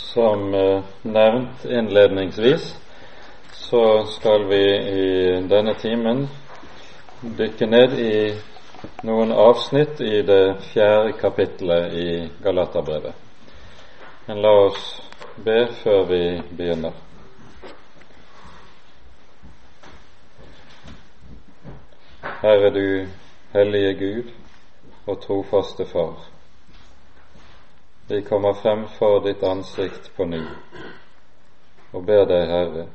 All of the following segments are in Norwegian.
Som eh, nevnt innledningsvis så skal vi i denne timen dykke ned i noen avsnitt i det fjerde kapittelet i Galaterbrevet. Men la oss be før vi begynner. Herre du hellige Gud og trofaste Far. Vi kommer frem for ditt ansikt på ny og ber deg, Herre,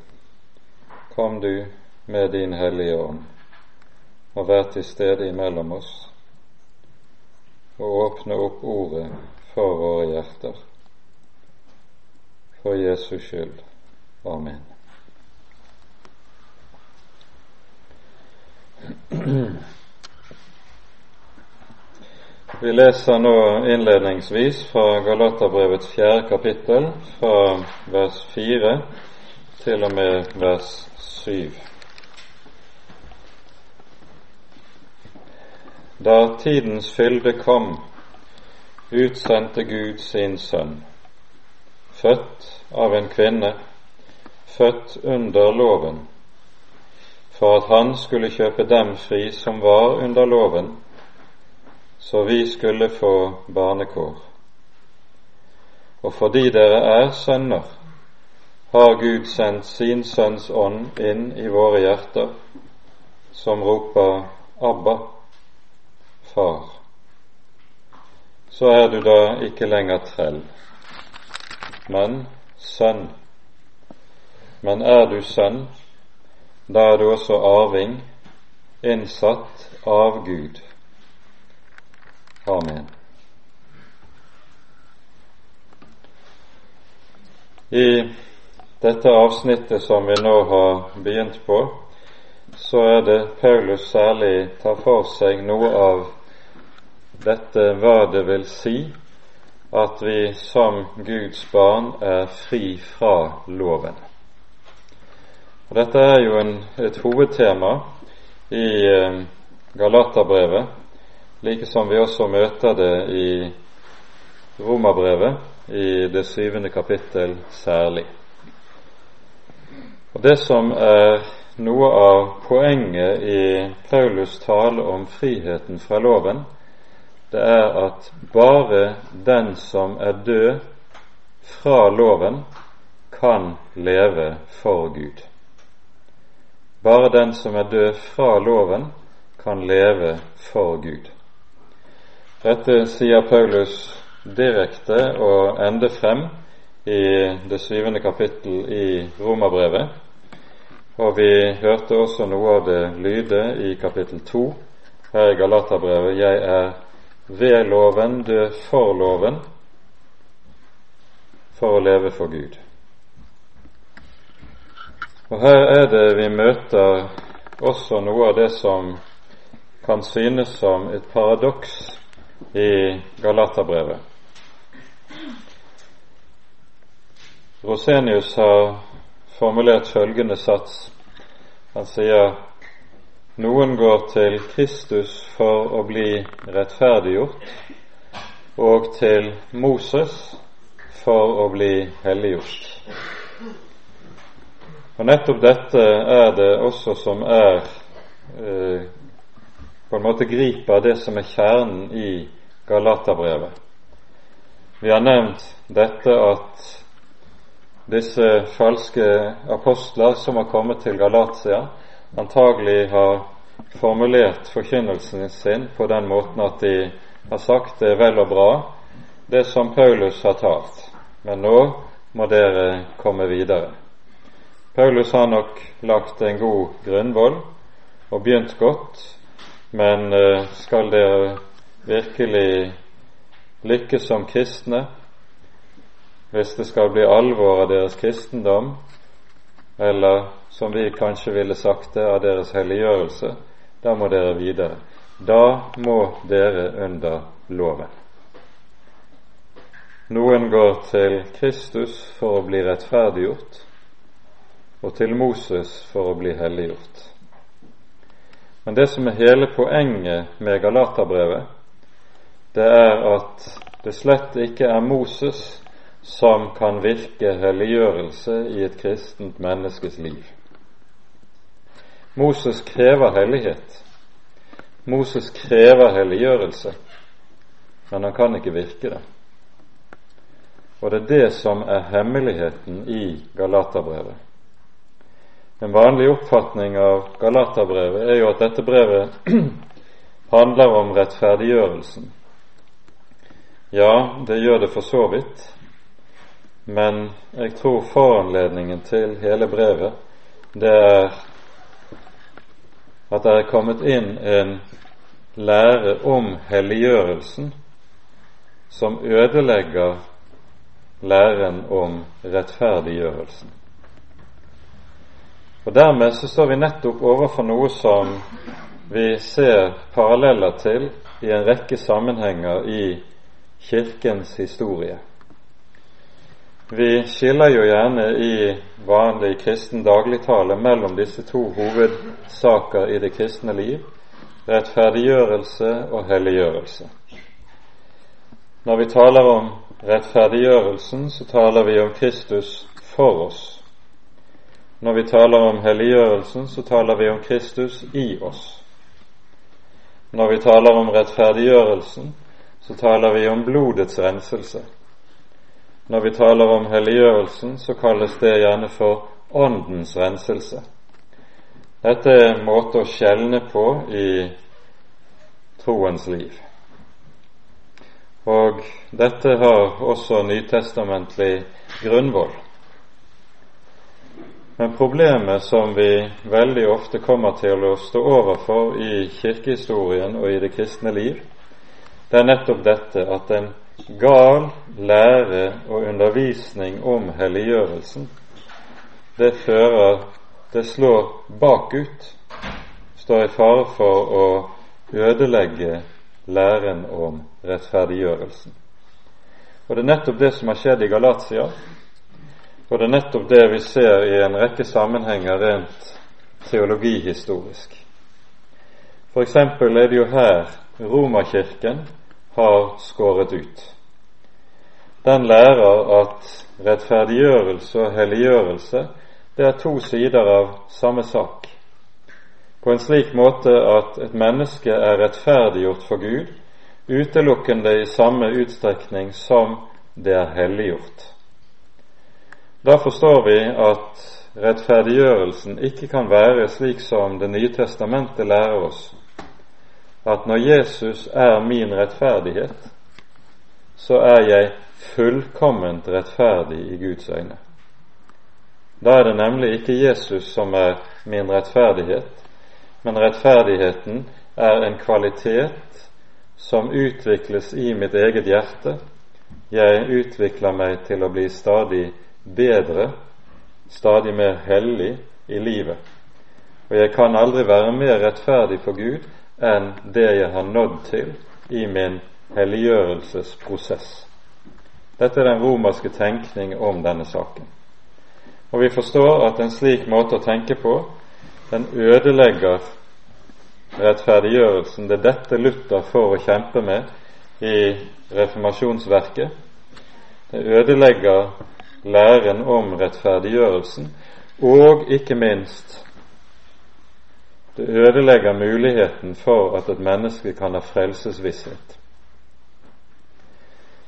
kom du med din Hellige Ånd og vær til stede imellom oss og åpne opp ordet for våre hjerter. For Jesus skyld. Amen. Vi leser nå innledningsvis fra Galaterbrevets fjerde kapittel, fra vers fire til og med vers syv. Da tidens fylde kom, utsendte Gud sin sønn, født av en kvinne, født under loven, for at han skulle kjøpe dem fri som var under loven, så vi skulle få barnekår. Og fordi dere er sønner, har Gud sendt sin Sønns ånd inn i våre hjerter, som roper Abba, Far. Så er du da ikke lenger trell, men sønn. Men er du sønn, da er du også arving, innsatt av Gud. Amen. I dette avsnittet som vi nå har begynt på, så er det Paulus særlig tar for seg noe av dette hva det vil si at vi som Guds barn er fri fra loven. Og dette er jo en, et hovedtema i eh, Galaterbrevet, like som vi også møter det i Romerbrevet, i det syvende kapittel særlig. Og Det som er noe av poenget i Paulus tale om friheten fra loven, det er at bare den som er død fra loven, kan leve for Gud. Bare den som er død fra loven, kan leve for Gud. Dette sier Paulus direkte og ende frem i det syvende kapittel i Romerbrevet. Og vi hørte også noe av det lyde i kapittel to her i Galaterbrevet. Jeg er ved loven, død for loven, for å leve for Gud. Og her er det vi møter også noe av det som kan synes som et paradoks i Galaterbrevet. Rosenius har formulert følgende sats. Han sier noen går til Kristus for å bli rettferdiggjort, og til Moses for å bli helliggjort. Og nettopp dette er det også som er eh, på en måte griper det som er kjernen i Galaterbrevet. Vi har nevnt dette at disse falske apostler som har kommet til Galatia, antagelig har formulert forkynnelsen sin på den måten at de har sagt det er vel og bra, det som Paulus har talt, men nå må dere komme videre. Paulus har nok lagt en god grunnvoll og begynt godt, men eh, skal dere virkelig lykkes som kristne, hvis det skal bli alvor av deres kristendom, eller som vi kanskje ville sagt det, av deres helliggjørelse, da må dere videre. Da må dere under loven. Noen går til Kristus for å bli rettferdiggjort, og til Moses for å bli helliggjort. Men det som er hele poenget med Galaterbrevet, det er at det slett ikke er Moses som kan virke helliggjørelse i et kristent menneskes liv. Moses krever hellighet. Moses krever helliggjørelse, men han kan ikke virke det. Og det er det som er hemmeligheten i Galaterbrevet. En vanlig oppfatning av Galaterbrevet er jo at dette brevet handler om rettferdiggjørelsen. Ja, det gjør det for så vidt, men jeg tror foranledningen til hele brevet det er at det er kommet inn en lære om helliggjørelsen som ødelegger læren om rettferdiggjørelsen. Og Dermed så står vi nettopp overfor noe som vi ser paralleller til i en rekke sammenhenger i Kirkens historie. Vi skiller jo gjerne i vanlig kristen dagligtale mellom disse to hovedsaker i det kristne liv rettferdiggjørelse og helliggjørelse. Når vi taler om rettferdiggjørelsen, så taler vi om Kristus for oss. Når vi taler om helliggjørelsen, så taler vi om Kristus i oss. Når vi taler om rettferdiggjørelsen, så taler vi om blodets renselse. Når vi taler om helliggjørelsen, så kalles det gjerne for Åndens renselse. Dette er en måte å skjelne på i troens liv. Og dette har også nytestamentlig grunnvoll. Men problemet som vi veldig ofte kommer til å stå overfor i kirkehistorien og i det kristne liv, det er nettopp dette at en gal lære og undervisning om helliggjørelsen, det fører Det slår bakut, står i fare for å ødelegge læren om rettferdiggjørelsen. Og Det er nettopp det som har skjedd i Galatia, og det er nettopp det vi ser i en rekke sammenhenger rent teologihistorisk. For eksempel er det jo her Romerkirken har skåret ut. Den lærer at rettferdiggjørelse og helliggjørelse det er to sider av samme sak på en slik måte at et menneske er rettferdiggjort for Gud utelukkende i samme utstrekning som det er helliggjort. Da forstår vi at rettferdiggjørelsen ikke kan være slik som Det nye testamentet lærer oss, at når Jesus er min rettferdighet, så er jeg fullkomment rettferdig i Guds øyne. Da er det nemlig ikke Jesus som er min rettferdighet, men rettferdigheten er en kvalitet som utvikles i mitt eget hjerte. Jeg utvikler meg til å bli stadig bedre, stadig mer hellig i livet. Og jeg kan aldri være mer rettferdig for Gud enn det jeg har nådd til i min helliggjørelsesprosess. Dette er den romerske tenkning om denne saken. Og vi forstår at en slik måte å tenke på den ødelegger rettferdiggjørelsen. Det er dette Luther får å kjempe med i reformasjonsverket. Det ødelegger læren om rettferdiggjørelsen, og ikke minst det ødelegger muligheten for at et menneske kan ha frelsesvisshet.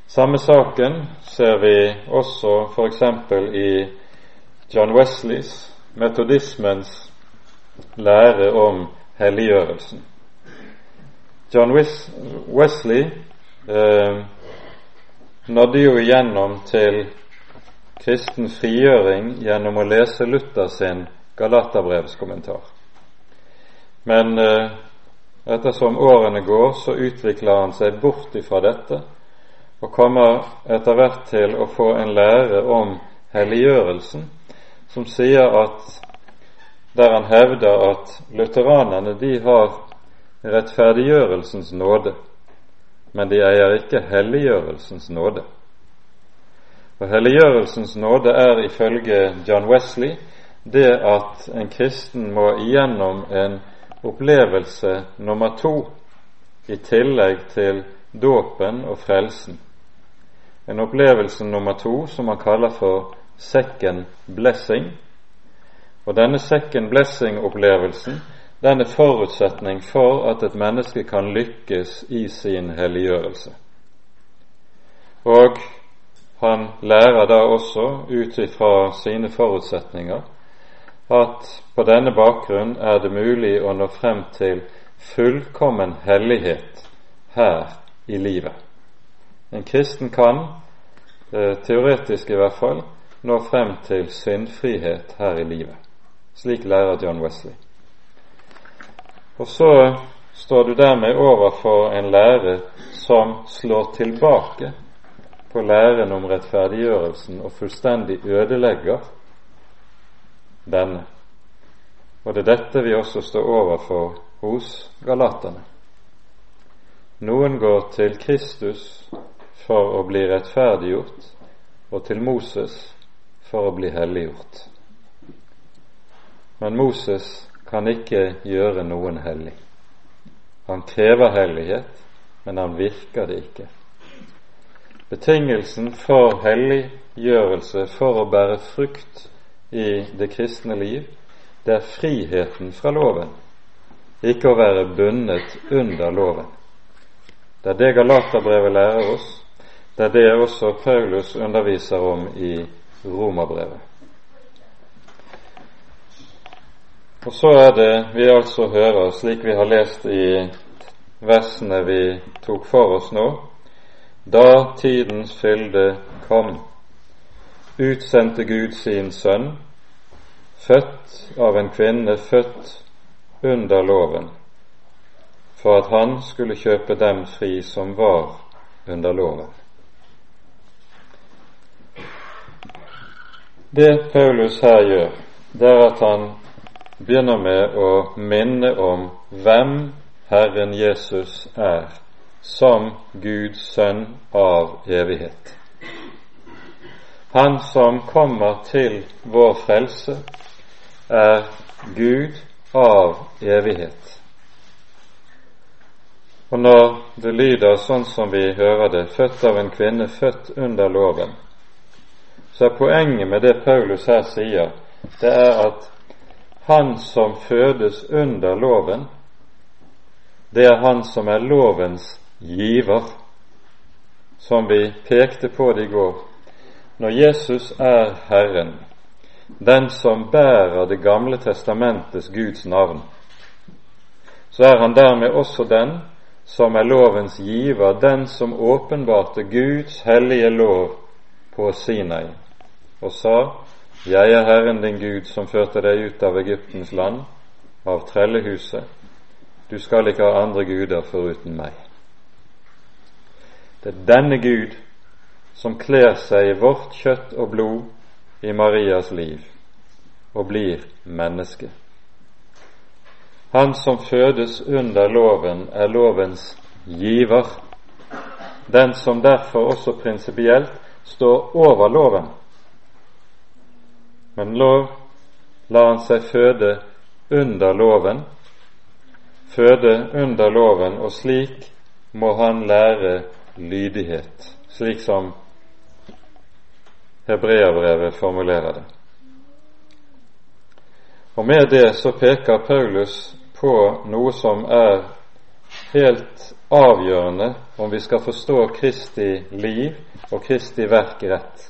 Samme saken ser vi også f.eks. i John Wesleys, metodismens lære om helliggjørelsen. John Wesley eh, nådde jo igjennom til kristen frigjøring gjennom å lese Luther sin Galaterbrevskommentar. Men eh, ettersom årene går, så utvikler han seg bort ifra dette og kommer etter hvert til å få en lære om helliggjørelsen som sier at der han hevder at lutheranerne de har rettferdiggjørelsens nåde, men de eier ikke helliggjørelsens nåde. Og Helliggjørelsens nåde er ifølge John Wesley det at en kristen må igjennom en opplevelse nummer to i tillegg til dåpen og frelsen, en opplevelse nummer to som han kaller for second blessing. Og denne second blessing-opplevelsen den er forutsetning for at et menneske kan lykkes i sin helliggjørelse. Og han lærer da også, ut ifra sine forutsetninger, at på denne bakgrunn er det mulig å nå frem til fullkommen hellighet her i livet. En kristen kan, eh, teoretisk i hvert fall, nå frem til syndfrihet her i livet. Slik lærer John Wesley. Og så står du dermed overfor en lære som slår tilbake på læren om rettferdiggjørelsen og fullstendig ødelegger denne. Og det er dette vi også står overfor hos galaterne. Noen går til Kristus for å bli rettferdiggjort, og til Moses for å bli helliggjort. Men Moses kan ikke gjøre noen hellig. Han krever hellighet, men han virker det ikke. Betingelsen for helliggjørelse, for å bære frukt i det kristne liv, det er friheten fra loven, ikke å være bundet under loven. Det er det Galaterbrevet lærer oss, det er det også Paulus underviser om i Romerbrevet. Og så er det vi altså hører, slik vi har lest i versene vi tok for oss nå, da tidens fylde kom, utsendte Gud sin sønn, født av en kvinne, født under loven, for at han skulle kjøpe dem fri som var under loven. Det Paulus her gjør, det er at han begynner med å minne om hvem Herren Jesus er som Guds sønn av evighet. Han som kommer til vår frelse, er Gud av evighet. Og når det lyder sånn som vi hører det, født av en kvinne, født under loven, så er poenget med det Paulus her sier, det er at han som fødes under loven, det er han som er lovens giver, som vi pekte på det i går. Når Jesus er Herren, den som bærer Det gamle testamentets Guds navn, så er han dermed også den som er lovens giver, den som åpenbarte Guds hellige lov på Sinai og sa, Jeg er Herren din Gud som førte deg ut av Egyptens land, av trellehuset. Du skal ikke ha andre guder foruten meg. Det er denne Gud som kler seg i vårt kjøtt og blod i Marias liv og blir menneske. Han som fødes under loven, er lovens giver, den som derfor også prinsipielt står over loven. Men lov lar han seg føde under loven, føde under loven, og slik må han lære lydighet, slik som hebreabrevet formulerer det. Og med det så peker Paulus på noe som er helt avgjørende om vi skal forstå Kristi liv og Kristi verk rett.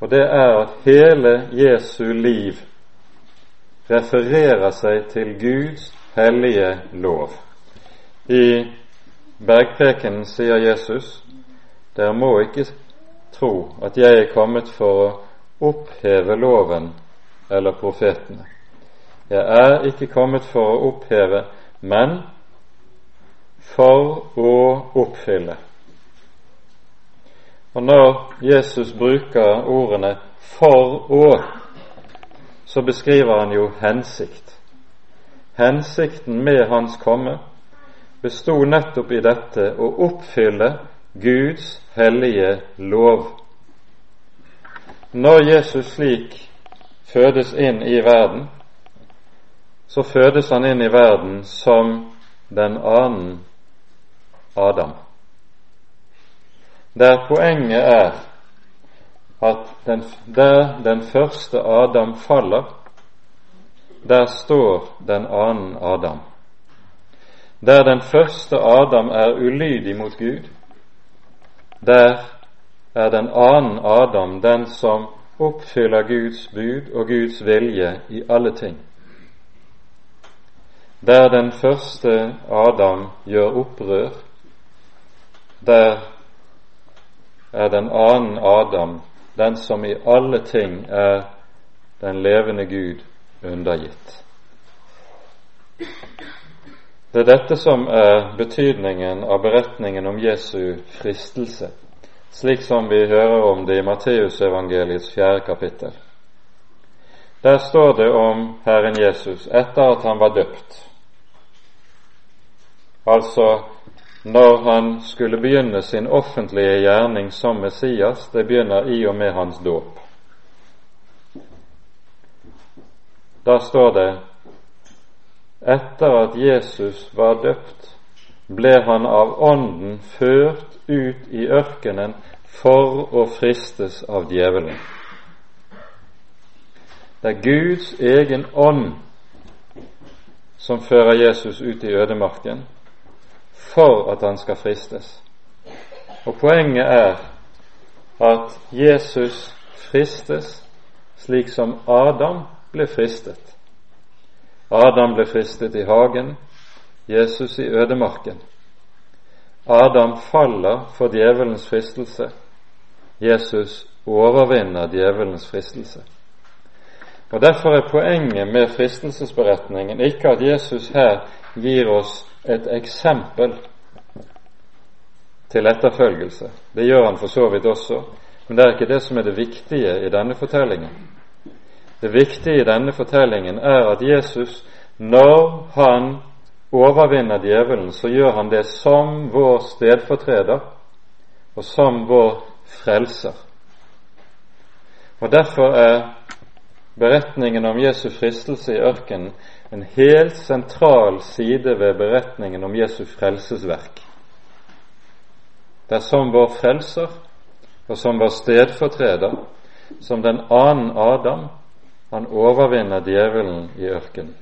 Og det er at hele Jesu liv refererer seg til Guds hellige lov. I bergprekenen sier Jesus dere må ikke tro at jeg er kommet for å oppheve loven eller profetene. Jeg er ikke kommet for å oppheve, men for å oppfylle. Og når Jesus bruker ordene 'for å', så beskriver han jo hensikt. Hensikten med hans komme bestod nettopp i dette å oppfylle Guds hellige lov. Når Jesus slik fødes inn i verden, så fødes han inn i verden som den annen Adam. der poenget er at den, der den første Adam faller, der står den annen Adam. Der den første Adam er ulydig mot Gud, der er den annen Adam den som oppfyller Guds bud og Guds vilje i alle ting. Der den første Adam gjør opprør, der er den annen Adam den som i alle ting er den levende Gud undergitt. Det er dette som er betydningen av beretningen om Jesu fristelse, slik som vi hører om det i Matteusevangeliets fjerde kapittel. Der står det om Herren Jesus etter at han var døpt, altså når han skulle begynne sin offentlige gjerning som Messias, det begynner i og med hans dåp. Da står det etter at Jesus var døpt, ble han av Ånden ført ut i ørkenen for å fristes av djevelen. Det er Guds egen ånd som fører Jesus ut i ødemarken for at han skal fristes. Og poenget er at Jesus fristes slik som Adam ble fristet. Adam ble fristet i hagen, Jesus i ødemarken. Adam faller for djevelens fristelse. Jesus overvinner djevelens fristelse. Og Derfor er poenget med fristelsesberetningen ikke at Jesus her gir oss et eksempel til etterfølgelse. Det gjør han for så vidt også, men det er ikke det som er det viktige i denne fortellingen. Det viktige i denne fortellingen er at Jesus, når han overvinner djevelen, så gjør han det som vår stedfortreder og som vår frelser. Og Derfor er beretningen om Jesu fristelse i ørkenen en helt sentral side ved beretningen om Jesu frelsesverk. Det er som vår frelser og som vår stedfortreder, som den annen Adam, han overvinner djevelen i ørkenen.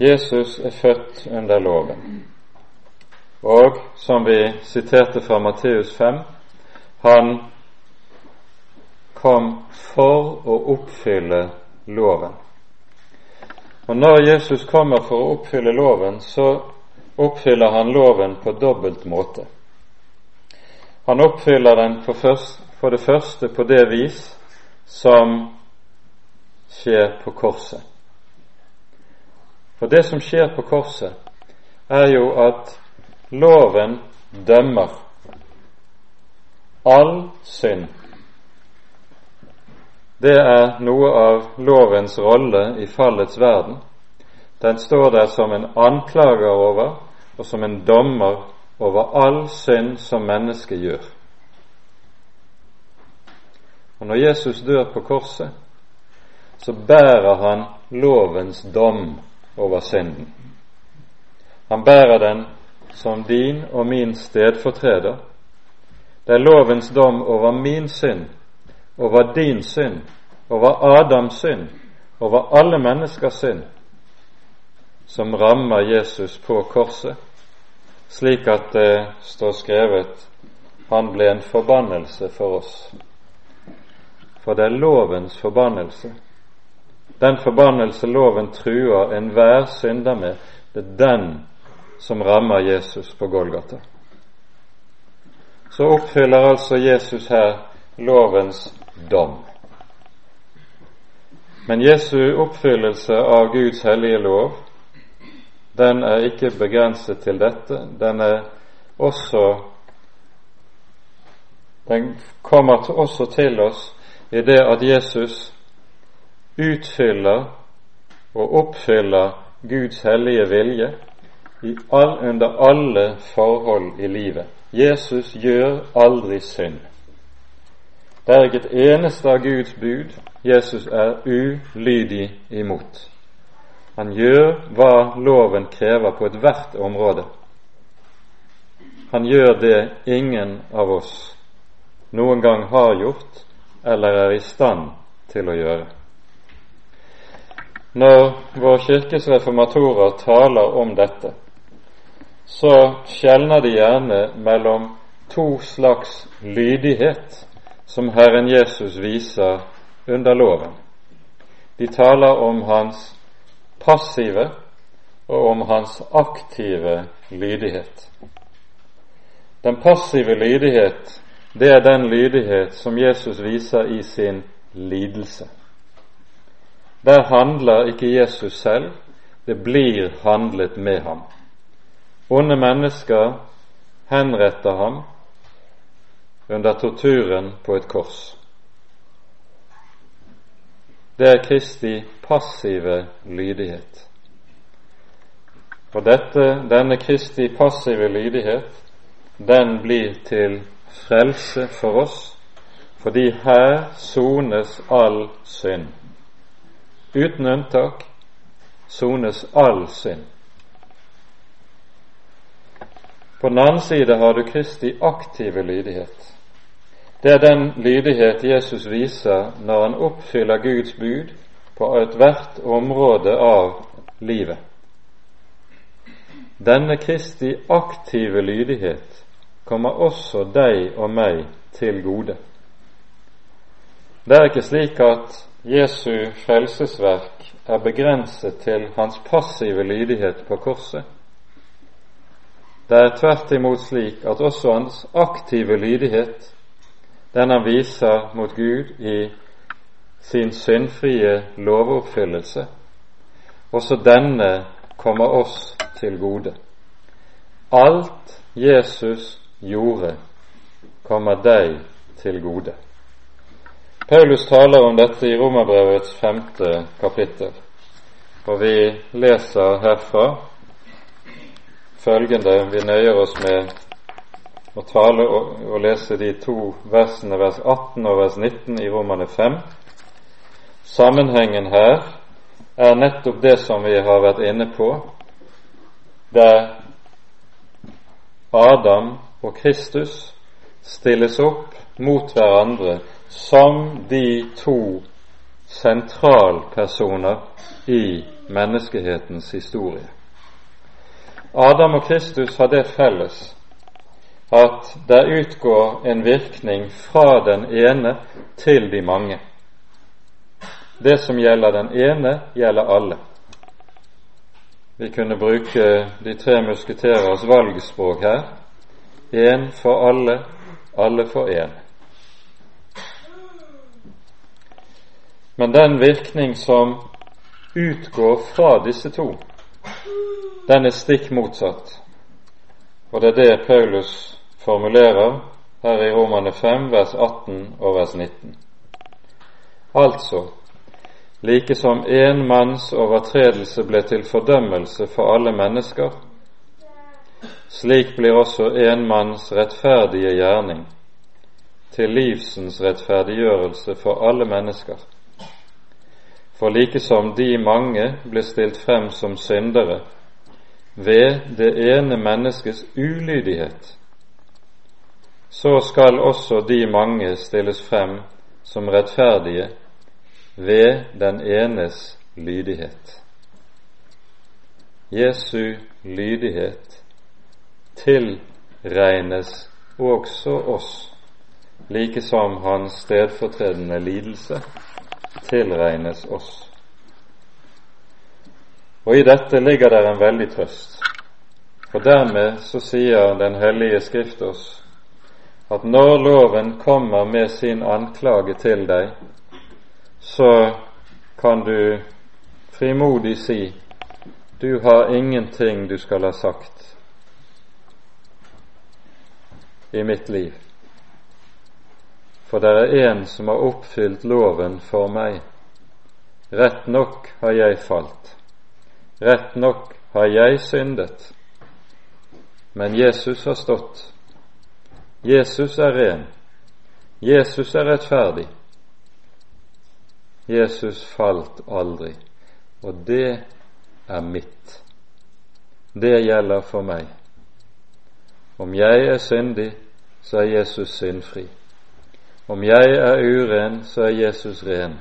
Jesus er født under loven, og som vi siterte fra Matteus 5, han kom for å oppfylle loven. Og Når Jesus kommer for å oppfylle loven, så oppfyller han loven på dobbelt måte. Han oppfyller den for, først, for det første på det vis som skjer på korset. For det som skjer på korset, er jo at loven dømmer all synd det er noe av lovens rolle i fallets verden. Den står der som en anklager over og som en dommer over all synd som mennesket gjør. Og Når Jesus dør på korset, så bærer han lovens dom over synden. Han bærer den som din og min stedfortreder. Det er lovens dom over min synd over din synd, over Adams synd, over alle menneskers synd, som rammer Jesus på korset, slik at det står skrevet han ble en forbannelse for oss. For det er lovens forbannelse. Den forbannelse loven truer enhver synder med, det er den som rammer Jesus på Golgata. Så oppfyller altså Jesus her lovens dom. Men Jesu oppfyllelse av Guds hellige lov, den er ikke begrenset til dette. Den er også Den kommer også til oss i det at Jesus utfyller og oppfyller Guds hellige vilje all, under alle forhold i livet. Jesus gjør aldri synd. Det er ikke et eneste av Guds bud Jesus er ulydig imot. Han gjør hva loven krever på ethvert område. Han gjør det ingen av oss noen gang har gjort eller er i stand til å gjøre. Når vår kirkes reformatorer taler om dette, så skjelner de gjerne mellom to slags lydighet som Herren Jesus viser under loven. De taler om hans passive og om hans aktive lydighet. Den passive lydighet, det er den lydighet som Jesus viser i sin lidelse. Der handler ikke Jesus selv, det blir handlet med ham. Onde mennesker henretter ham under torturen på et kors. Det er Kristi passive lydighet. Og dette, denne Kristi passive lydighet, den blir til frelse for oss, fordi her sones all synd. Uten unntak sones all synd. På den annen side har du Kristi aktive lydighet. Det er den lydighet Jesus viser når han oppfyller Guds bud på ethvert område av livet. Denne Kristi aktive lydighet kommer også deg og meg til gode. Det er ikke slik at Jesu frelsesverk er begrenset til hans passive lydighet på korset. Det er tvert imot slik at også hans aktive lydighet den han viser mot Gud i sin syndfrie lovoppfyllelse. Også denne kommer oss til gode. Alt Jesus gjorde, kommer deg til gode. Paulus taler om dette i Romerbrevets femte kapittel, og vi leser herfra følgende Vi nøyer oss med å tale og, og lese de to versene, vers 18 og vers 19 i Romane 5. Sammenhengen her er nettopp det som vi har vært inne på, der Adam og Kristus stilles opp mot hverandre som de to sentralpersoner i menneskehetens historie. Adam og Kristus har det felles at det utgår en virkning fra den ene til de mange. Det som gjelder den ene, gjelder alle. Vi kunne bruke de tre musketerers valgspråk her. Én for alle, alle for én. Men den virkning som utgår fra disse to, den er stikk motsatt. Og det er det Paulus formulerer her i Romane 5, vers 18 og vers 19. Altså, like som én manns overtredelse ble til fordømmelse for alle mennesker, slik blir også en manns rettferdige gjerning til livsens rettferdiggjørelse for alle mennesker. For like som de mange ble stilt frem som syndere ved det ene menneskets ulydighet, så skal også de mange stilles frem som rettferdige ved den enes lydighet. Jesu lydighet tilregnes også oss, like som hans stedfortredende lidelse tilregnes oss. Og i dette ligger der en veldig trøst, for dermed så sier Den hellige Skrift oss at når loven kommer med sin anklage til deg, så kan du frimodig si du har ingenting du skal ha sagt i mitt liv, for det er en som har oppfylt loven for meg. Rett nok har jeg falt, rett nok har jeg syndet, men Jesus har stått Jesus er ren. Jesus er rettferdig. Jesus falt aldri. Og det er mitt. Det gjelder for meg. Om jeg er syndig, så er Jesus syndfri. Om jeg er uren, så er Jesus ren.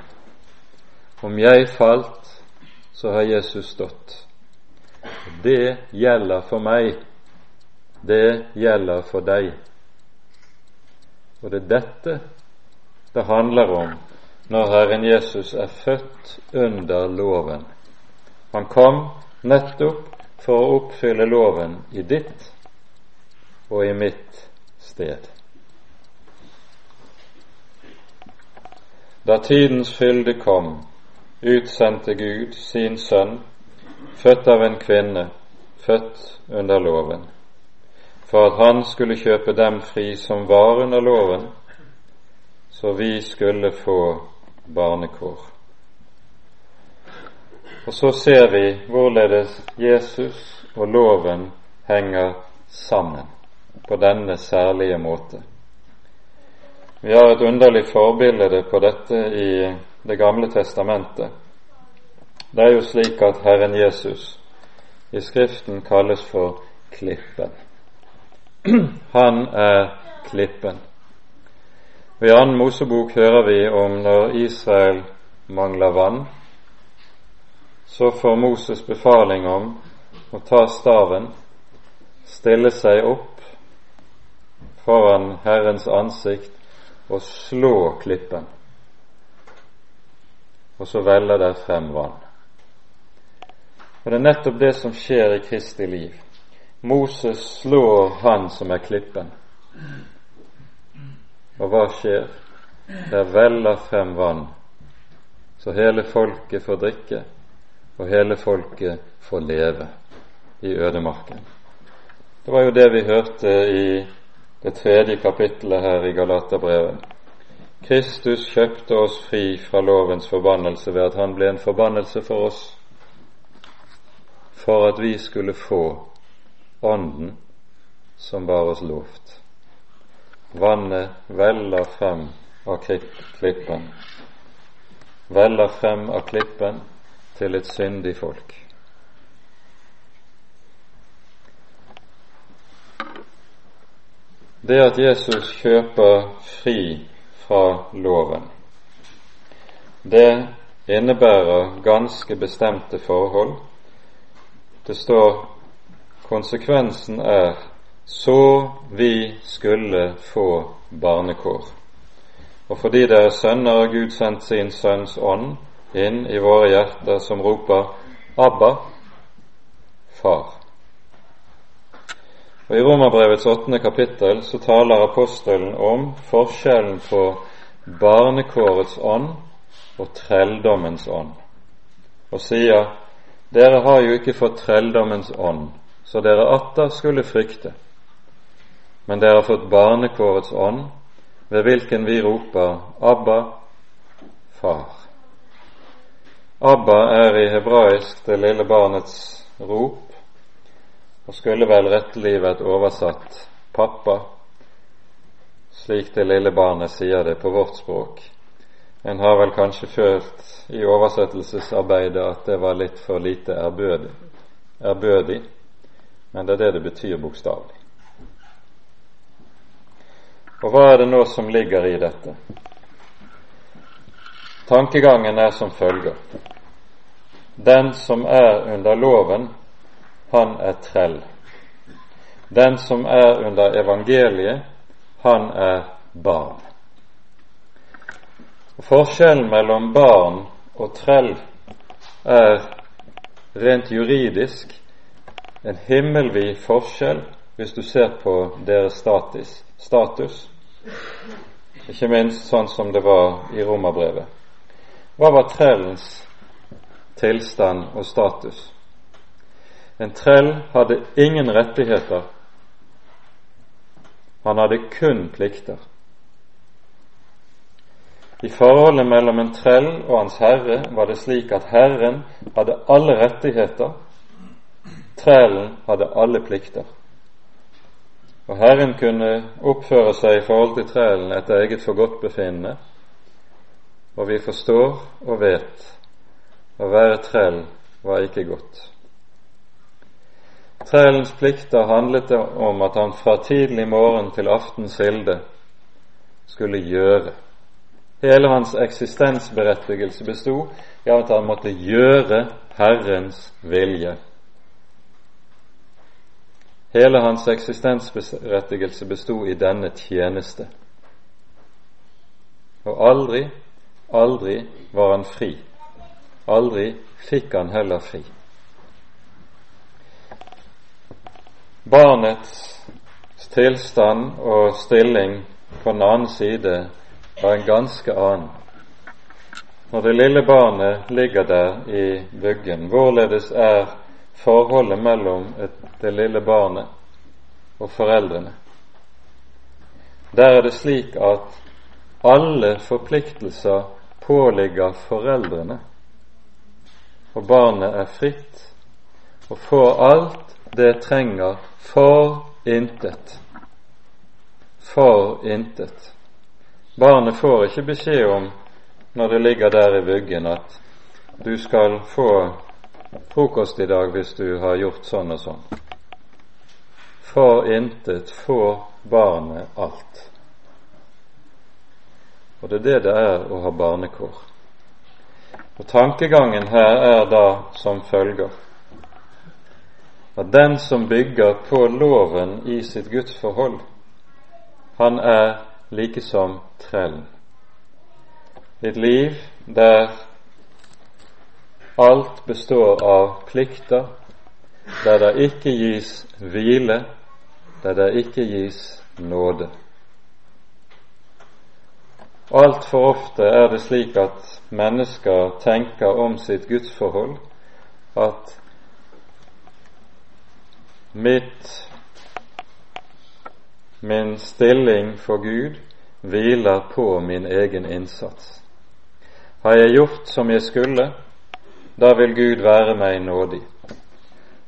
Om jeg falt, så har Jesus stått. Det gjelder for meg. Det gjelder for deg. Og det er dette det handler om når Herren Jesus er født under loven. Han kom nettopp for å oppfylle loven i ditt og i mitt sted. Da tidens fylde kom, utsendte Gud sin sønn, født av en kvinne, født under loven, for at han skulle kjøpe dem fri som var under loven, så vi skulle få barnekår. Og så ser vi hvorledes Jesus og loven henger sammen på denne særlige måte. Vi har et underlig forbilde på dette i Det gamle testamentet. Det er jo slik at Herren Jesus i Skriften kalles for Klippen. Han er Klippen. Og I annen Mosebok hører vi om når Israel mangler vann, så får Moses befaling om å ta staven, stille seg opp foran Herrens ansikt og slå klippen. Og så veller der frem vann. Og Det er nettopp det som skjer i Kristi liv. Moses slår han som er klippen. Og hva skjer? Der veller frem vann, så hele folket får drikke, og hele folket får leve i ødemarken. Det var jo det vi hørte i det tredje kapittelet her i Galaterbrevet. Kristus kjøpte oss fri fra lovens forbannelse ved at han ble en forbannelse for oss, for at vi skulle få Ånden som var oss lovt. Vannet veller frem av klippen, veller frem av klippen til et syndig folk. Det at Jesus kjøper fri fra loven, det innebærer ganske bestemte forhold. Det står konsekvensen er så vi skulle få barnekår. Og fordi dere sønner har Gud sendt sin Sønns ånd inn i våre hjerter som roper Abba, Far. Og I Romerbrevets åttende kapittel så taler apostelen om forskjellen på barnekårets ånd og trelldommens ånd, og sier dere har jo ikke fått trelldommens ånd, så dere atter skulle frykte men dere har fått barnekårets ånd, ved hvilken vi roper Abba, Far. Abba er i hebraisk det lille barnets rop, og skulle vel rettelig vært oversatt pappa, slik det lille barnet sier det på vårt språk. En har vel kanskje følt i oversettelsesarbeidet at det var litt for lite ærbødig, men det er det det betyr bokstavelig. Og hva er det nå som ligger i dette? Tankegangen er som følger. Den som er under loven, han er trell. Den som er under evangeliet, han er barn. Forskjellen mellom barn og trell er rent juridisk en himmelvid forskjell hvis du ser på deres status status, ikke minst sånn som det var i romerbrevet. Hva var trellens tilstand og status? En trell hadde ingen rettigheter. Han hadde kun plikter. I forholdet mellom en trell og hans herre var det slik at herren hadde alle rettigheter, trellen hadde alle plikter. Og Herren kunne oppføre seg i forhold til trælen etter eget forgodtbefinnende, og vi forstår og vet å være trell var ikke godt. Trælens plikter handlet om at han fra tidlig morgen til aftens hilde skulle gjøre. Hele hans eksistensberettigelse bestod i at han måtte gjøre Herrens vilje. Hele hans eksistensberettigelse bestod i denne tjeneste. Og aldri, aldri var han fri. Aldri fikk han heller fri. Barnets tilstand og stilling på den annen side var en ganske annen. Når det lille barnet ligger der i vuggen, hvorledes er forholdet mellom et, det lille barnet og foreldrene? Der er det slik at alle forpliktelser påligger foreldrene, og barnet er fritt og får alt det trenger for intet. For intet. Barnet får ikke beskjed om når det ligger der i vuggen at du skal få frokost i dag hvis du har gjort sånn og sånn. For intet får barnet alt. Og det er det det er å ha barnekår. Og Tankegangen her er da som følger at den som bygger på loven i sitt gudsforhold, han er like som trellen. Et liv der alt består av plikter, der det ikke gis hvile, der det ikke gis nåde. Altfor ofte er det slik at mennesker tenker om sitt gudsforhold at mitt min stilling for Gud hviler på min egen innsats. Har jeg gjort som jeg skulle, da vil Gud være meg nådig.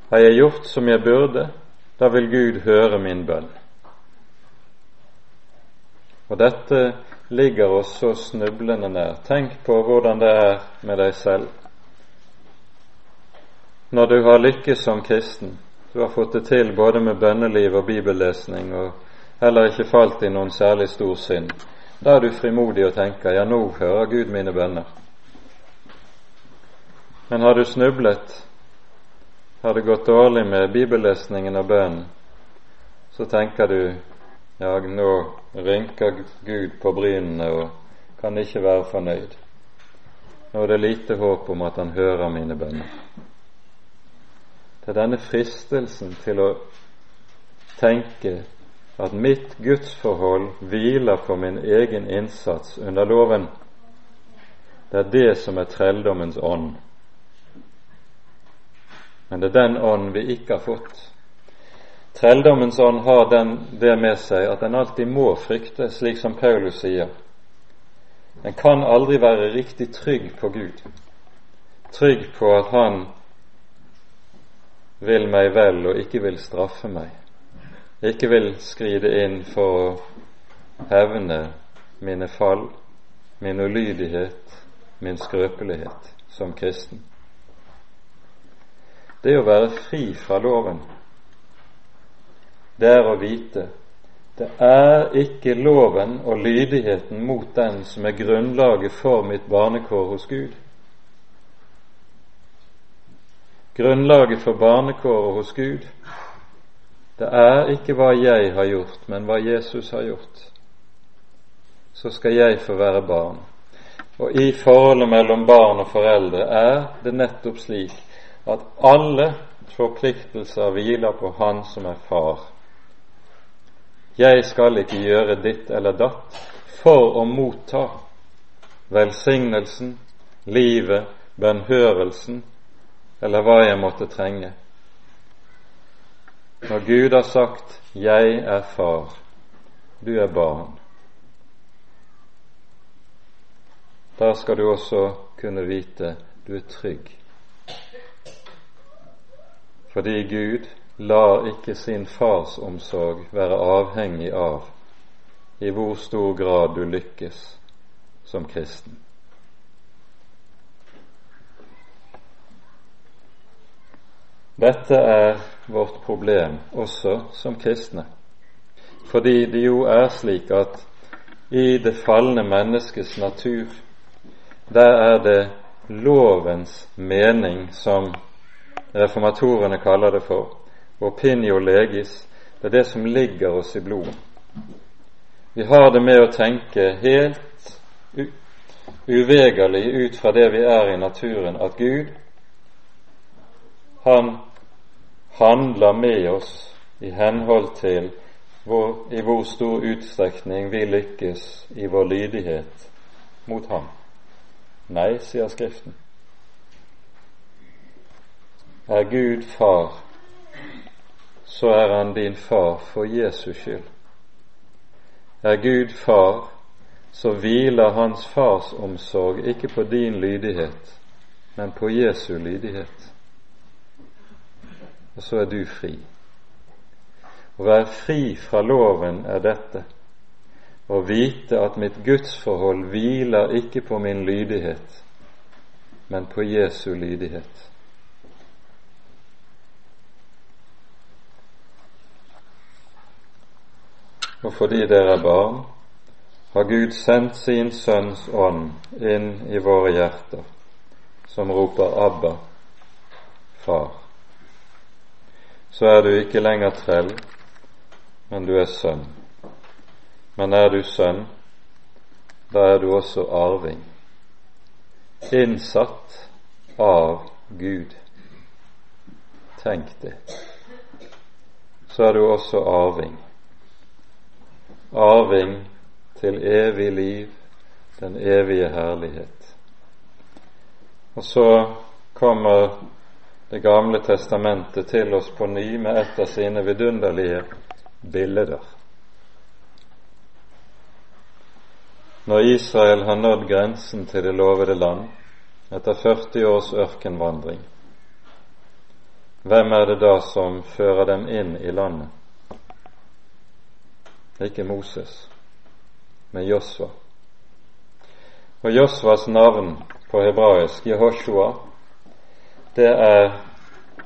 Har jeg gjort som jeg burde, da vil Gud høre min bønn. Og dette ligger oss så snublende nær. Tenk på hvordan det er med deg selv. Når du har lykkes som kristen, du har fått det til både med bønneliv og bibellesning, og heller ikke falt i noen særlig stor synd. Da er du frimodig og tenker ja, nå hører Gud mine bønner. Men har du snublet, har det gått dårlig med bibellesningen og bønnen, så tenker du ja, nå rynker Gud på brynene og kan ikke være fornøyd. Nå er det lite håp om at Han hører mine bønner. Det er denne fristelsen til å tenke at mitt gudsforhold hviler på min egen innsats under loven. Det er det som er trelldommens ånd. Men det er den ånd vi ikke har fått. Trelldommens ånd har den, det med seg at den alltid må frykte, slik som Paulus sier. Den kan aldri være riktig trygg på Gud, trygg på at Han vil meg vel og ikke vil straffe meg ikke vil skride inn for å hevne mine fall, min ulydighet, min skrøpelighet som kristen. Det er å være fri fra loven, det er å vite det er ikke loven og lydigheten mot den som er grunnlaget for mitt barnekår hos Gud. Grunnlaget for barnekåret hos Gud det er ikke hva jeg har gjort, men hva Jesus har gjort. Så skal jeg få være barn. Og i forholdet mellom barn og foreldre er det nettopp slik at alle forpliktelser hviler på Han som er far. Jeg skal ikke gjøre ditt eller datt for å motta velsignelsen, livet, bønnhørelsen eller hva jeg måtte trenge. Når Gud har sagt 'Jeg er far, du er barn', da skal du også kunne vite du er trygg. Fordi Gud lar ikke sin fars omsorg være avhengig av i hvor stor grad du lykkes som kristen. Dette er vårt problem også som kristne, fordi det jo er slik at i det falne menneskets natur, der er det lovens mening, som reformatorene kaller det for, opinio legis, det er det som ligger oss i blodet. Vi har det med å tenke helt uvegerlig ut fra det vi er i naturen, at Gud, han handler med oss i henhold til hvor, i hvor stor utstrekning vi lykkes i vår lydighet mot ham. Nei, sier Skriften. Er Gud far, så er han din far for Jesus skyld. Er Gud far, så hviler hans fars omsorg ikke på din lydighet, men på Jesu lydighet. Og så er du fri. Å være fri fra loven er dette å vite at mitt gudsforhold hviler ikke på min lydighet, men på Jesu lydighet. Og fordi dere er barn, har Gud sendt sin Sønns ånd inn i våre hjerter, som roper Abba, Far. Så er du ikke lenger trell, men du er sønn. Men er du sønn, da er du også arving, innsatt av Gud. Tenk det. Så er du også arving. Arving til evig liv, den evige herlighet. Og så kommer Det gamle testamentet til oss på ny med et av sine vidunderlige bilder. Når Israel har nådd grensen til det lovede land etter 40 års ørkenvandring, hvem er det da som fører dem inn i landet? Ikke Moses, med Josva. Og Josvas navn på hebraisk, Jehoshua, det er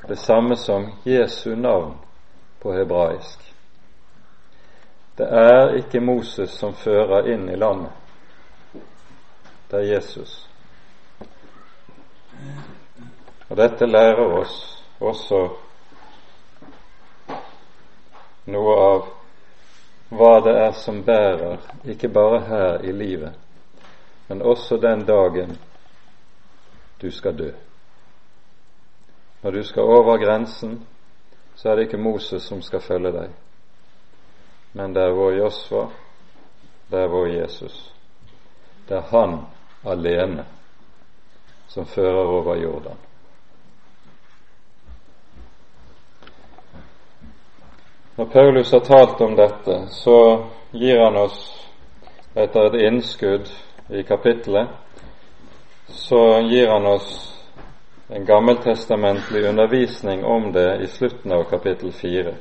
det samme som Jesu navn på hebraisk. Det er ikke Moses som fører inn i landet. Det er Jesus. Og dette lærer oss også noe av hva det er som bærer, ikke bare her i livet, men også den dagen du skal dø. Når du skal over grensen, så er det ikke Moses som skal følge deg, men det er vår Josva, det er vår Jesus. Det er han alene som fører over Jordan. Når Paulus har talt om dette, så gir han oss etter et innskudd i kapittelet, så gir han oss en gammeltestamentlig undervisning om det i slutten av kapittel 4.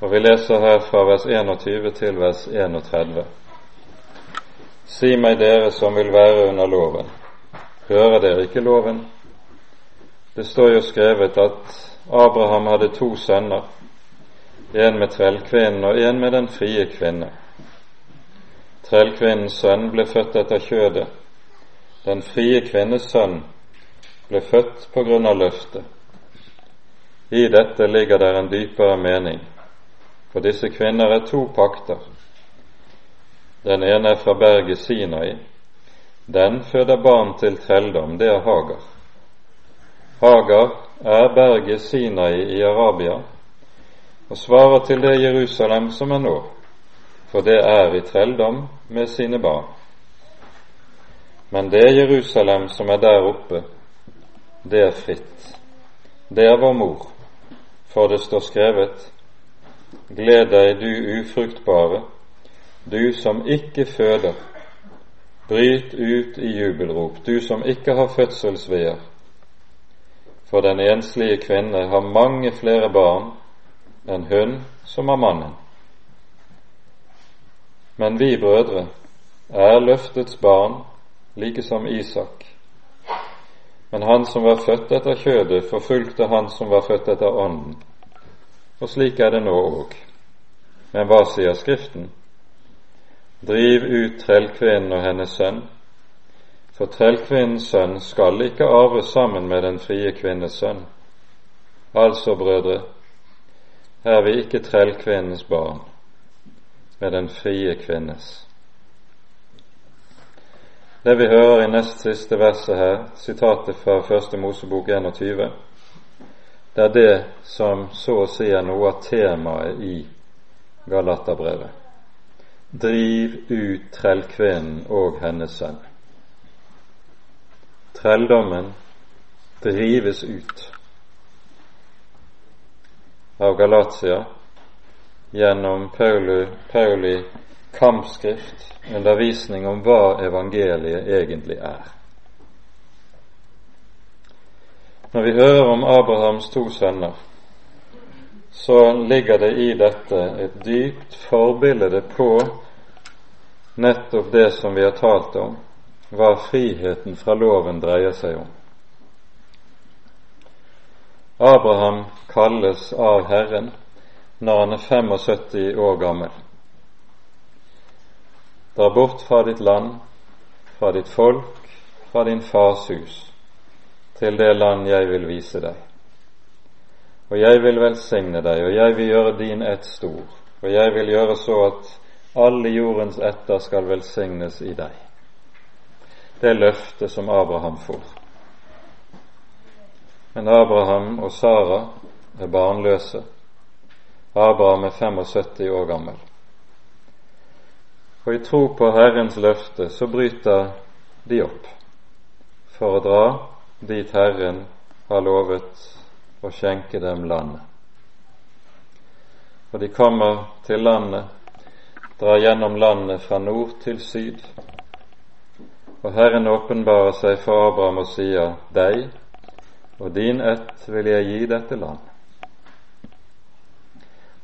Og vi leser her fra vers 21 til vers 31. Si meg dere som vil være under loven, hører dere ikke loven? Det står jo skrevet at Abraham hadde to sønner en med trellkvinnen og en med den frie kvinne. Trellkvinnens sønn ble født etter kjødet. Den frie kvinnes sønn ble født på grunn av løftet. I dette ligger der en dypere mening, for disse kvinner er to pakter. Den ene er fra berget Sinai. Den føder barn til trelldom, det er Hagar. Hagar er berget Sinai i Arabia, og svarer til det Jerusalem som er nå, for det er i trelldom med sine barn. Men det Jerusalem som er der oppe, det er fritt. Det er vår mor, for det står skrevet:" Gled deg, du ufruktbare, du som ikke føder. Bryt ut i jubelrop, du som ikke har fødselsveer. For den enslige kvinne har mange flere barn enn hun som er mannen. Men vi brødre er løftets barn, like som Isak. Men han som var født etter kjødet, forfulgte han som var født etter ånden. Og slik er det nå òg. Men hva sier Skriften? Driv ut trellkvinnen og hennes sønn, for trellkvinnens sønn skal ikke arve sammen med den frie kvinnes sønn. Altså, brødre, er vi ikke trellkvinnens barn, med den frie kvinnes. Det vi hører i nest siste verset her, sitatet fra Første Mosebok 21, det er det som så å si er noe av temaet i Galaterbrevet. Driv ut trellkvinnen og hennes sønn. Trelldommen drives ut av Galatia gjennom Pauli, Pauli kampskrift, undervisning om hva evangeliet egentlig er. Når vi hører om Abrahams to sønner, så ligger det i dette et dypt forbilde på nettopp det som vi har talt om, hva friheten fra loven dreier seg om. Abraham kalles av Herren når han er 75 år gammel. Dra bort fra ditt land, fra ditt folk, fra din fars hus, til det land jeg vil vise deg. Og jeg vil velsigne deg, og jeg vil gjøre din ett stor, og jeg vil gjøre så at alle jordens etter skal velsignes i deg. Det løftet som Abraham får. Men Abraham og Sara er barnløse. Abraham er 75 år gammel. Og i tro på Herrens løfte så bryter de opp for å dra dit Herren har lovet å skjenke dem landet. Og de kommer til landet, drar gjennom landet fra nord til syd. Og Herren åpenbarer seg for Abraham og sier, Deg og din ett vil jeg gi dette land.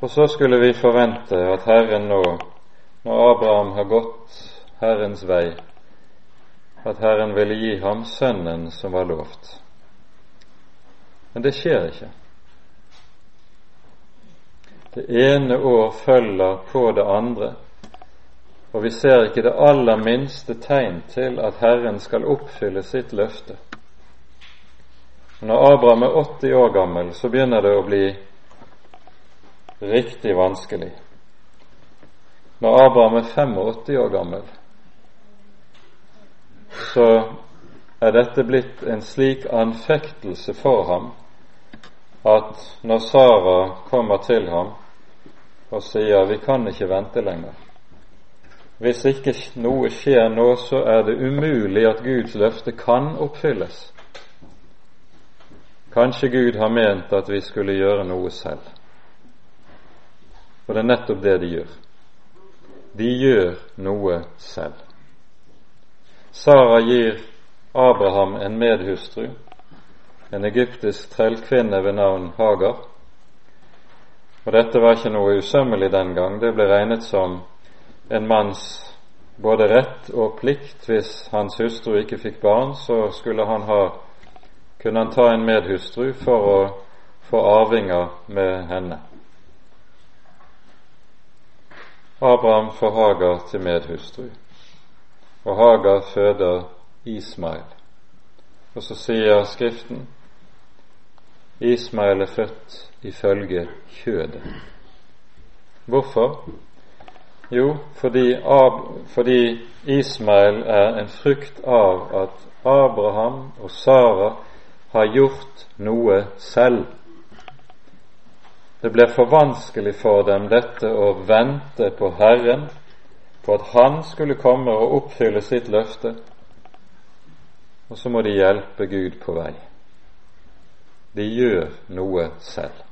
Og så skulle vi forvente at Herren nå, når Abraham har gått Herrens vei, at Herren ville gi ham sønnen som var lovt. Men det skjer ikke. Det ene år følger på det andre, og vi ser ikke det aller minste tegn til at Herren skal oppfylle sitt løfte. Når Abraham er 80 år gammel, så begynner det å bli riktig vanskelig. Når Abraham er 85 år gammel, så er dette blitt en slik anfektelse for ham at når Sara kommer til ham og sier 'vi kan ikke vente lenger', hvis ikke noe skjer nå, så er det umulig at Guds løfte kan oppfylles. Kanskje Gud har ment at vi skulle gjøre noe selv. For det er nettopp det de gjør. De gjør noe selv. Sara gir Abraham en medhustru, en egyptisk trellkvinne ved navn Hagar. Og dette var ikke noe usømmelig den gang. Det ble regnet som en manns både rett og plikt. Hvis hans hustru ikke fikk barn, så skulle han ha kunne han ta en medhustru for å få arvinger med henne. Abraham får Hagar til medhustru, og Hagar føder Ismail. Og så sier Skriften Ismail er født ifølge kjødet. Hvorfor? Jo, fordi, Ab fordi Ismail er en frukt av at Abraham og Sara har gjort noe selv. Det ble for vanskelig for dem dette å vente på Herren, på at Han skulle komme og oppfylle sitt løfte, og så må de hjelpe Gud på vei. De gjør noe selv.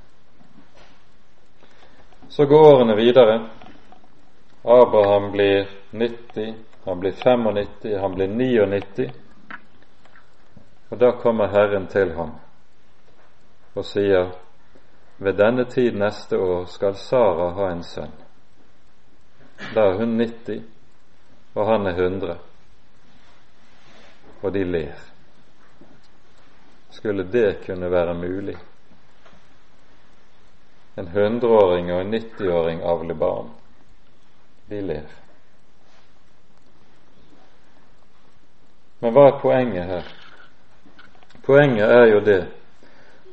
Så går årene videre. Abraham blir 90, han blir 95, han blir 99. Og da kommer Herren til ham og sier ved denne tid neste år skal Sara ha en sønn. Da er hun 90, og han er 100. Og de ler. skulle det kunne være mulig? En hundreåring og en nittiåring avler barn. De ler. Men hva er poenget her? Poenget er jo det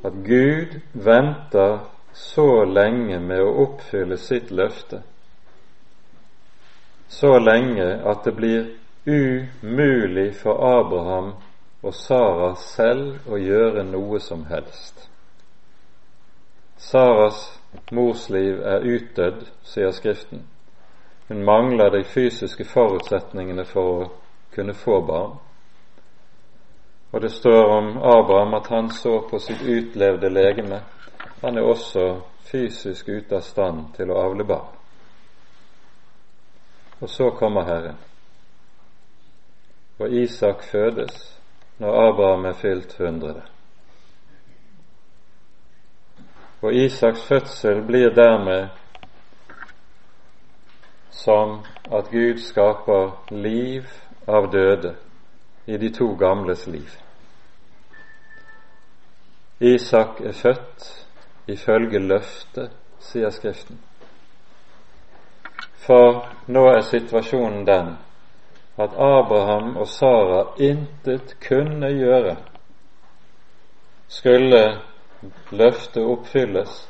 at Gud venter så lenge med å oppfylle sitt løfte, så lenge at det blir umulig for Abraham og Sara selv å gjøre noe som helst. Saras morsliv er utdødd, sier Skriften. Hun mangler de fysiske forutsetningene for å kunne få barn. Og det står om Abraham at han så på sitt utlevde legeme. Han er også fysisk ute av stand til å avle barn. Og så kommer Herren. Og Isak fødes når Abraham er fylt hundre. Og Isaks fødsel blir dermed som at Gud skaper liv av døde i de to gamles liv. Isak er født ifølge løftet, sier Skriften. For nå er situasjonen den at Abraham og Sara intet kunne gjøre. Skulle løftet oppfylles,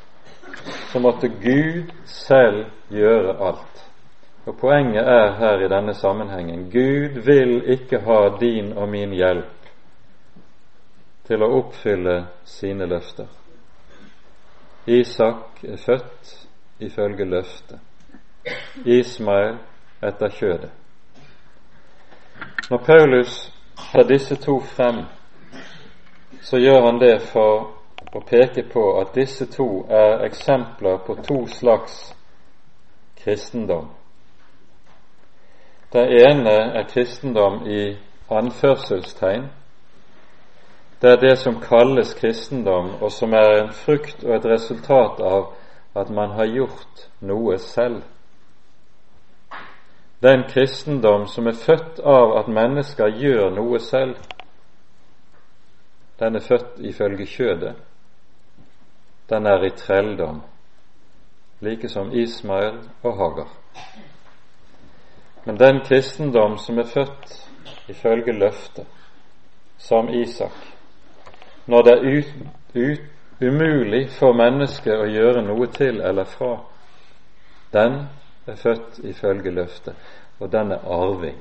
så måtte Gud selv gjøre alt. Og Poenget er her i denne sammenhengen Gud vil ikke ha din og min hjelp til å oppfylle sine løfter. Isak er født ifølge løftet, Ismael etter kjødet. Når Paulus tar disse to frem, så gjør han det for å peke på at disse to er eksempler på to slags kristendom. Det ene er kristendom i anførselstegn, det er det som kalles kristendom, og som er en frukt og et resultat av at man har gjort noe selv. Den kristendom som er født av at mennesker gjør noe selv, den er født ifølge kjødet. Den er i trelldom, like som Ismael og Hagar. Men den kristendom som er født ifølge løftet, som Isak, når det er ut, ut, umulig for mennesket å gjøre noe til eller fra, den er født ifølge løftet, og den er arving.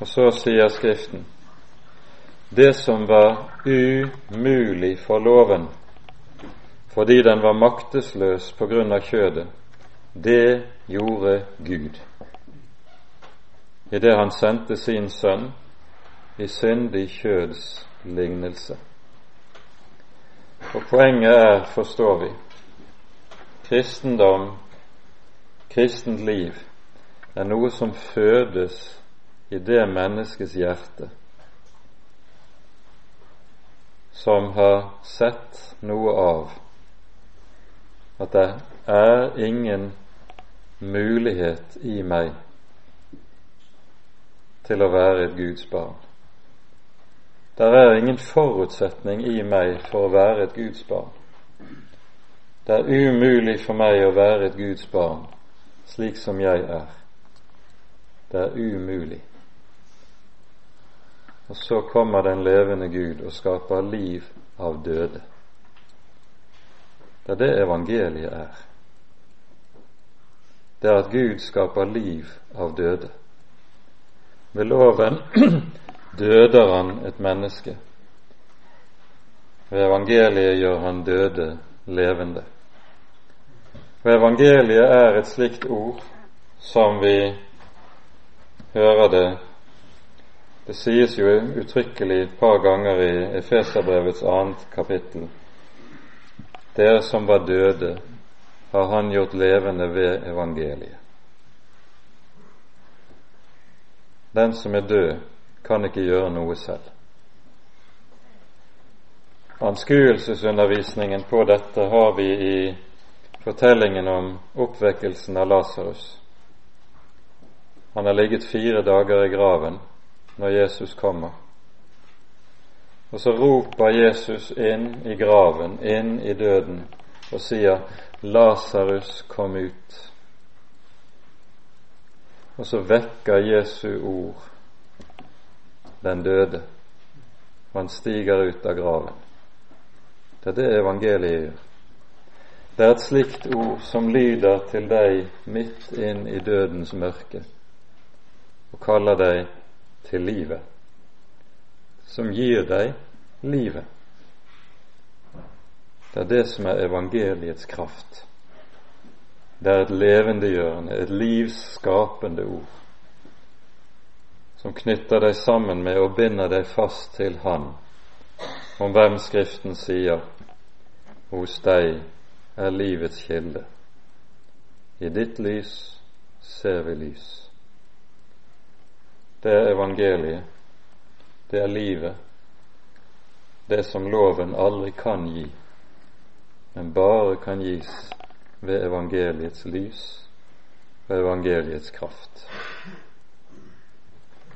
Og så sier Skriften det som var umulig for loven fordi den var maktesløs på grunn av kjødet, det gjorde Gud idet han sendte sin sønn i syndig kjøds lignelse. Og poenget er, forstår vi, kristendom, kristent liv, er noe som fødes i det menneskets hjerte som har sett noe av at det er ingen mulighet i meg til å være et Guds barn. Det er ingen forutsetning i meg for å være et Guds barn. Det er umulig for meg å være et Guds barn slik som jeg er. Det er umulig. Og så kommer den levende Gud og skaper liv av døde. Det er det evangeliet er. Det er at Gud skaper liv av døde. Ved loven døder han et menneske. Ved evangeliet gjør han døde levende. For evangeliet er et slikt ord som vi hører det Det sies jo uttrykkelig et par ganger i Efeserbrevets annet kapittel. Dere som var døde, har Han gjort levende ved evangeliet. Den som er død, kan ikke gjøre noe selv. Anskuelsesundervisningen på dette har vi i fortellingen om oppvekkelsen av Lasarus. Han har ligget fire dager i graven når Jesus kommer, Og så roper Jesus inn i graven, inn i døden, og sier, Lasarus, kom ut. Og så vekker Jesu ord den døde. Han stiger ut av graven. Det er det evangeliet gjør. Det er et slikt ord som lyder til deg midt inn i dødens mørke og kaller deg til livet, som gir deg livet. Det er det som er evangeliets kraft. Det er et levendegjørende, et livsskapende ord, som knytter deg sammen med og binder deg fast til Han, om hvem Skriften sier hos deg er livets kilde. I ditt lys ser vi lys. Det er evangeliet. Det er livet. Det som loven aldri kan gi, men bare kan gis ved evangeliets lys og evangeliets kraft.